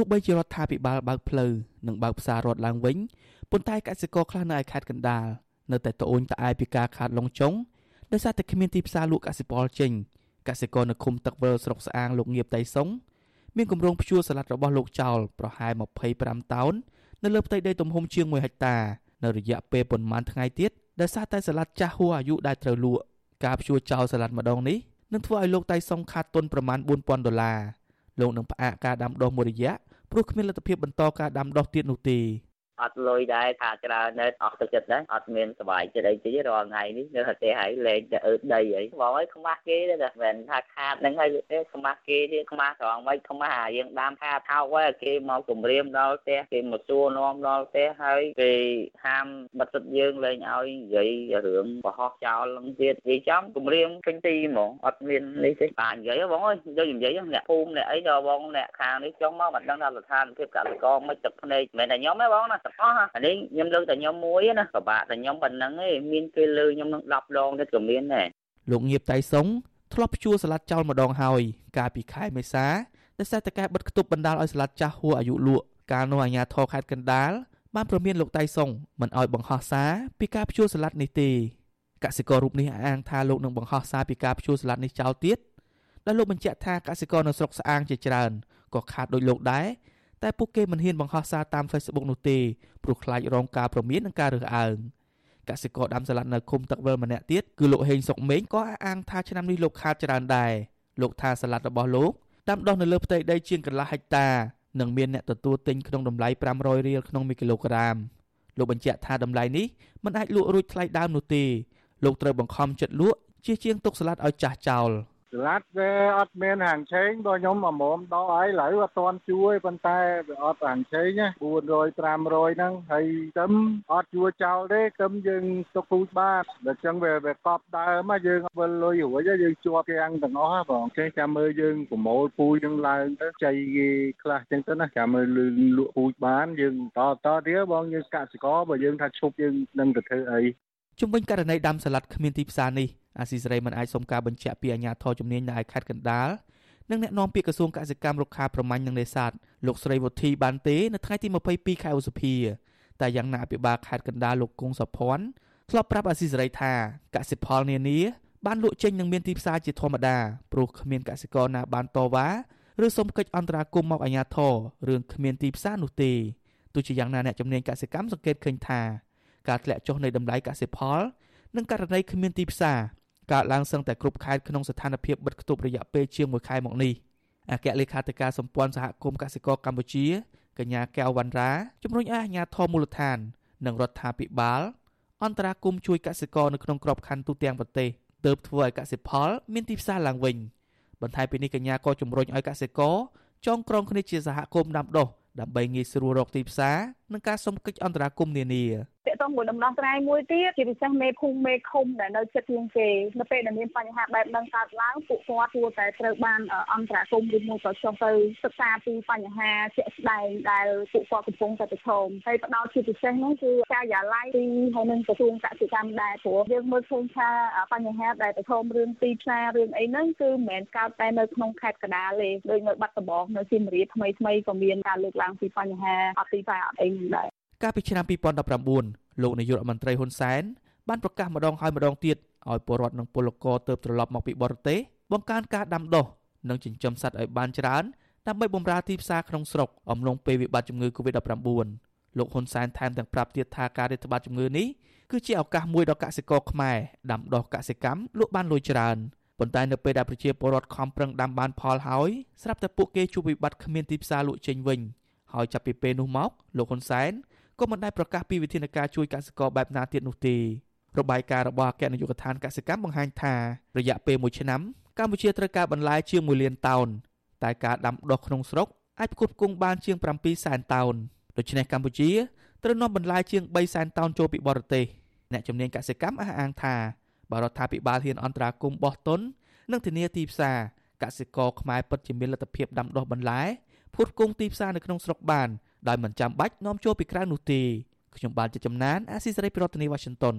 ោះបីជារដ្ឋាភិបាលបើកផ្លូវនិងបើកផ្សាររត់ឡើងវិញប៉ុន្តែកសិករខ្លះនៅឯខេត្តកណ្ដាលនៅតែត្អូញត្អែពីការខាតលងចុងដោយសារតែគ្មានទីផ្សារលក់កសិផលចេញកសិករនៅឃុំទឹកវិលស្រុកស្អាងលោកងៀបតៃសុងមានគម្រោងព្យួរសាឡាត់របស់លោកចោលប្រហែល25តោននៅលើផ្ទៃដីទំហំជាង1ហិកតានៅរយៈពេលប៉ុន្មានថ្ងៃទៀតដោយសារតែសាឡាត់ចាស់ហួសអាយុដែលត្រូវលក់ការព្យួរចោលសាឡាត់ម្ដងនេះនឹងធ្វើឲ្យលោកតៃសុងខាតទុនប្រមាណ4000ដុល្លារលោកនឹងផ្អាកការដាំដុះមួយរយៈ ព្រោះគ្មានលទ្ធភាពបន្តការដាំដុះទៀតនោះទេ អត់លុយដែរថាច្រើននៅអស់ទឹកចិត្តដែរអត់មានសុបាយចិត្តអីទេរាល់ថ្ងៃនេះនៅប្រទេសហើយលេងតែអឺដីអីបងអើយខ្មាស់គេទេតែមិនថាខាតហ្នឹងហើយទេខ្មាស់គេទៀតខ្មាស់ត្រង់មិនខ្មាស់អាយើងដាំខាថោកហើយគេមកគម្រាមដល់ផ្ទះគេមកសួរនាំដល់ផ្ទះហើយគេហាមបិទសិទ្ធយើងលែងឲ្យនិយាយរឿងបរោះចោលនឹងទៀតនិយាយចំគម្រាមពេញទីហ្មងអត់មាននេះទេបាទនិយាយបងអើយយកនិយាយអ្នកភូមិអ្នកអីដល់បងអ្នកខាងនេះចង់មកមិនដឹងថាស្ថានភាពកសិករមិនទឹកភ្នែកមិនតែខ្ញុំទេបងណាទាំងអស់អានេះខ្ញុំលើកតែខ្ញុំមួយណាពិបាកតែខ្ញុំប៉ុណ្ណឹងឯងមានគេលើខ្ញុំនឹង10ដងទៀតក៏មានដែរលោកងៀបតៃសុងធ្លាប់ជួសាឡាត់ចោលម្ដងហើយ កាលពីខែមេសាដោយសារតែការបិទគប់បណ្ដាលឲ្យសាឡាត់ចាស់ហួសអាយុលក់កាលនោះអាជ្ញាធរខេត្តកណ្ដាលបានប្រមានលោកតៃសុងមិនឲ្យបង្ហោះសារពីការព្យួរសាឡាត់នេះទេកសិកររូបនេះអះអាងថាលោកនឹងបង្ហោះសារពីការព្យួរសាឡាត់នេះចោលទៀតដែលលោកបញ្ជាក់ថាកសិករនៅស្រុកស្អាងជាច្រើនក៏ខាតដោយលោកដែរ តែពួកគេមិនហ៊ានបង្ហោះសារតាម Facebook នោះទេព្រោះខ្លាចរងការប្រមាននិងការរើសអើងកសិករដាំសាឡាត់នៅឃុំទឹកវិលម្នាក់ទៀតគឺលោកហេងសុកមេងក៏អះអាងថាឆ្នាំនេះលោកខាតច្រើនដែរលោកថាសាឡាត់របស់លោកដាំដុះនៅលើផ្ទៃដីជាងកន្លះហិកតានិងមានអ្នកទទួលទិញក្នុងតម្លៃ500រៀលក្នុង1គីឡូក្រាមលោកបញ្ជាក់ថាតម្លៃនេះមិនអាចលក់រួចថ្លៃដើមនោះទេលោកត្រូវបង្ខំចិត្តលក់ជាជាងទុកសាឡាត់ឲ្យចាស់ចោល។ ស្លាត់វាអត់មានហាងឆេងបើខ្ញុំអាមុំដកឲ្យឥឡូវអត់ទាន់ជួយប៉ុន្តែវាអត់ហាងឆេងណា400 500ហ្នឹងហើយទឹមអត់ជួយចោលទេទឹមយើងទុកពូជបានដល់ចឹងវាវាកប់ដើមយើងវិលលុយរួចយើងជាប់ទាំងទាំងអស់បងគេចាំមើលយើងប្រមូលពូជនឹងឡើងទៅចៃគេខ្លះចឹងទៅណាចាំមើលលក់ពូជបានយើងតតទៀតបងយើងកសិករបើយើងថាឈប់យើងនឹងទៅធ្វើអី ជំវិញករណីដាំសាឡាត់គ្មានទីផ្សារនេះអាស៊ីសេរីមិនអាចសុំការបញ្ជាក់ពីអាជ្ញាធរជំនាញនៅឯខេត្តកណ្ដាលនិងអ្នកនាំពាក្យក្រសួងកសិកម្មរុក្ខាប្រមាញ់និងនេសាទលោកស្រីវុធីបានទេនៅថ្ងៃទី22ខែឧសភាតែយ៉ាងណាអភិបាលខេត្តកណ្ដាលលោកគង់សុភ័ណ្ឌធ្លាប់ប្រាប់អាស៊ីសេរីថាកសិផលនានាបានលក់ចេញនិងមានទីផ្សារជាធម្មតាព្រោះគ្មានកសិករណាបានតវ៉ាឬសុំកិច្ចអន្តរាគមន៍មកអាជ្ញាធររឿងគ្មានទីផ្សារនោះទេទោះជាយ៉ាងណាអ្នកជំនាញកសិកម្មសង្កេតឃើញថា ការធ្លាក់ចុះនៃតម្លៃកសិផល និងករណីគ្មានទីផ្សារកើតឡើងសឹងតែគ្រប់ខេត្តក្នុងស្ថានភាពបិទគប់រយៈពេលជាង1ខែមកនេះអគ្គលេខាធិការសម្ព័ន្ធសហគមន៍កសិករកម្ពុជាកញ្ញាកែវវណ្ណរាជំរុញឲ្យអាជ្ញាធរមូលដ្ឋាន និងរដ្ឋាភិបាលអន្តរាគមជួយកសិករនៅក្នុងក្របខ័ណ្ឌទូទាំងប្រទេសទើបធ្វើឲ្យកសិផលមានទីផ្សារឡើងវិញបន្ថែមពីនេះកញ្ញាក៏ជំរុញឲ្យកសិករចងក្រងគ្នាជាសហគមន៍ដាំដុះដើម្បីងាយស្រួលរកទីផ្សារ និងការសុំកិច្ចអន្តរាគមន៍នានាតកតងមួយដំណោះស្រាយមួយទៀតជាពិសេសមេភូមិមេឃុំដែលនៅជិតជាងគេនៅពេលដែលមានបញ្ហាបែបហ្នឹងកើតឡើងពួកគាត់គួរតែត្រូវបានអន្តរាគមន៍ឬមួយក៏ចុះទៅសិក្សាពីបញ្ហាជាក់ស្ដែងដែលពួកគាត់កំពុងតែប្រឈមហើយផ្ដោតជាពិសេសនោះគឺការិយាល័យទីហើយនឹងក្រសួងកសិកម្មដែរព្រោះយើងមើលឃើញថាបញ្ហាដែលប្រឈមរឿងទីផ្សាររឿងអីហ្នឹងគឺមិនមែនកើតតែនៅក្នុងខេត្តកណ្ដាលទេដូចនៅបាត់ដំបងនៅសៀមរាបថ្មីថ្មីក៏មានការលើកឡើងពីបញ្ហាអត់ទីផ្សារអត់អីដែរកាលពីឆ្នាំ2019លោកនាយករដ្ឋមន្ត្រីហ៊ុនសែនបានប្រកាសម្ដងហើយម្ដងទៀតឲ្យពលរដ្ឋនិងពលករទៅត្រឡប់មកពីបរទេសបង្កើនការដាំដុះនិងចិញ្ចឹមសត្វឲ្យបានច្រើនដើម្បីបម្រើទីផ្សារក្នុងស្រុកអំឡុងពេលវិបត្តិជំងឺ Covid-19 លោកហ៊ុនសែនថែមទាំងប្រាប់ទៀតថាការរាតត្បាតជំងឺនេះគឺជាឱកាសមួយដល់កសិករខ្មែរដាំដុះកសិកម្មលក់បានលុយច្រើនប៉ុន្តែនៅពេលដែលប្រជាពលរដ្ឋខំប្រឹងដាំបានផលហើយស្រាប់តែពួកគេជួបវិបត្តិគ្មានទីផ្សារលក់ចេញវិញ ហើយចាប់ពីពេលនោះមកលោកហ៊ុនសែនក៏មិនដែលប្រកាសពីវិធានការជួយកសិករបែបណាទៀតនោះទេរបាយការណ៍របស់អគ្គនាយកដ្ឋានកសិកម្មបង្ហាញថារយៈពេល1ឆ្នាំកម្ពុជាត្រូវការបន្លែជាង1លានតោនតែការដាំដុះក្នុងស្រុកអាចផ្គត់ផ្គង់បានជាង7សែនតោនដូច្នេះកម្ពុជាត្រូវនាំបន្លែជាង3សែនតោនចូលពីបរទេសអ្នកជំនាញកសិកម្មអះអាងថាបរដ្ឋាភិបាលហ៊ានអន្តរាគមន៍បោះទុននិងធានាទីផ្សារកសិករខ្មែរពិតជាមានលទ្ធភាពដាំដុះបន្លែ ផ្គត់ផ្គង់ទីផ្សារនៅក្នុងស្រុកបានដោយមិនចាំបាច់នាំចូលពីក្រៅនោះទេខ្ញុំបានជាចំណានអាស៊ីសេរីប្រធានាទីវ៉ាស៊ីនតោន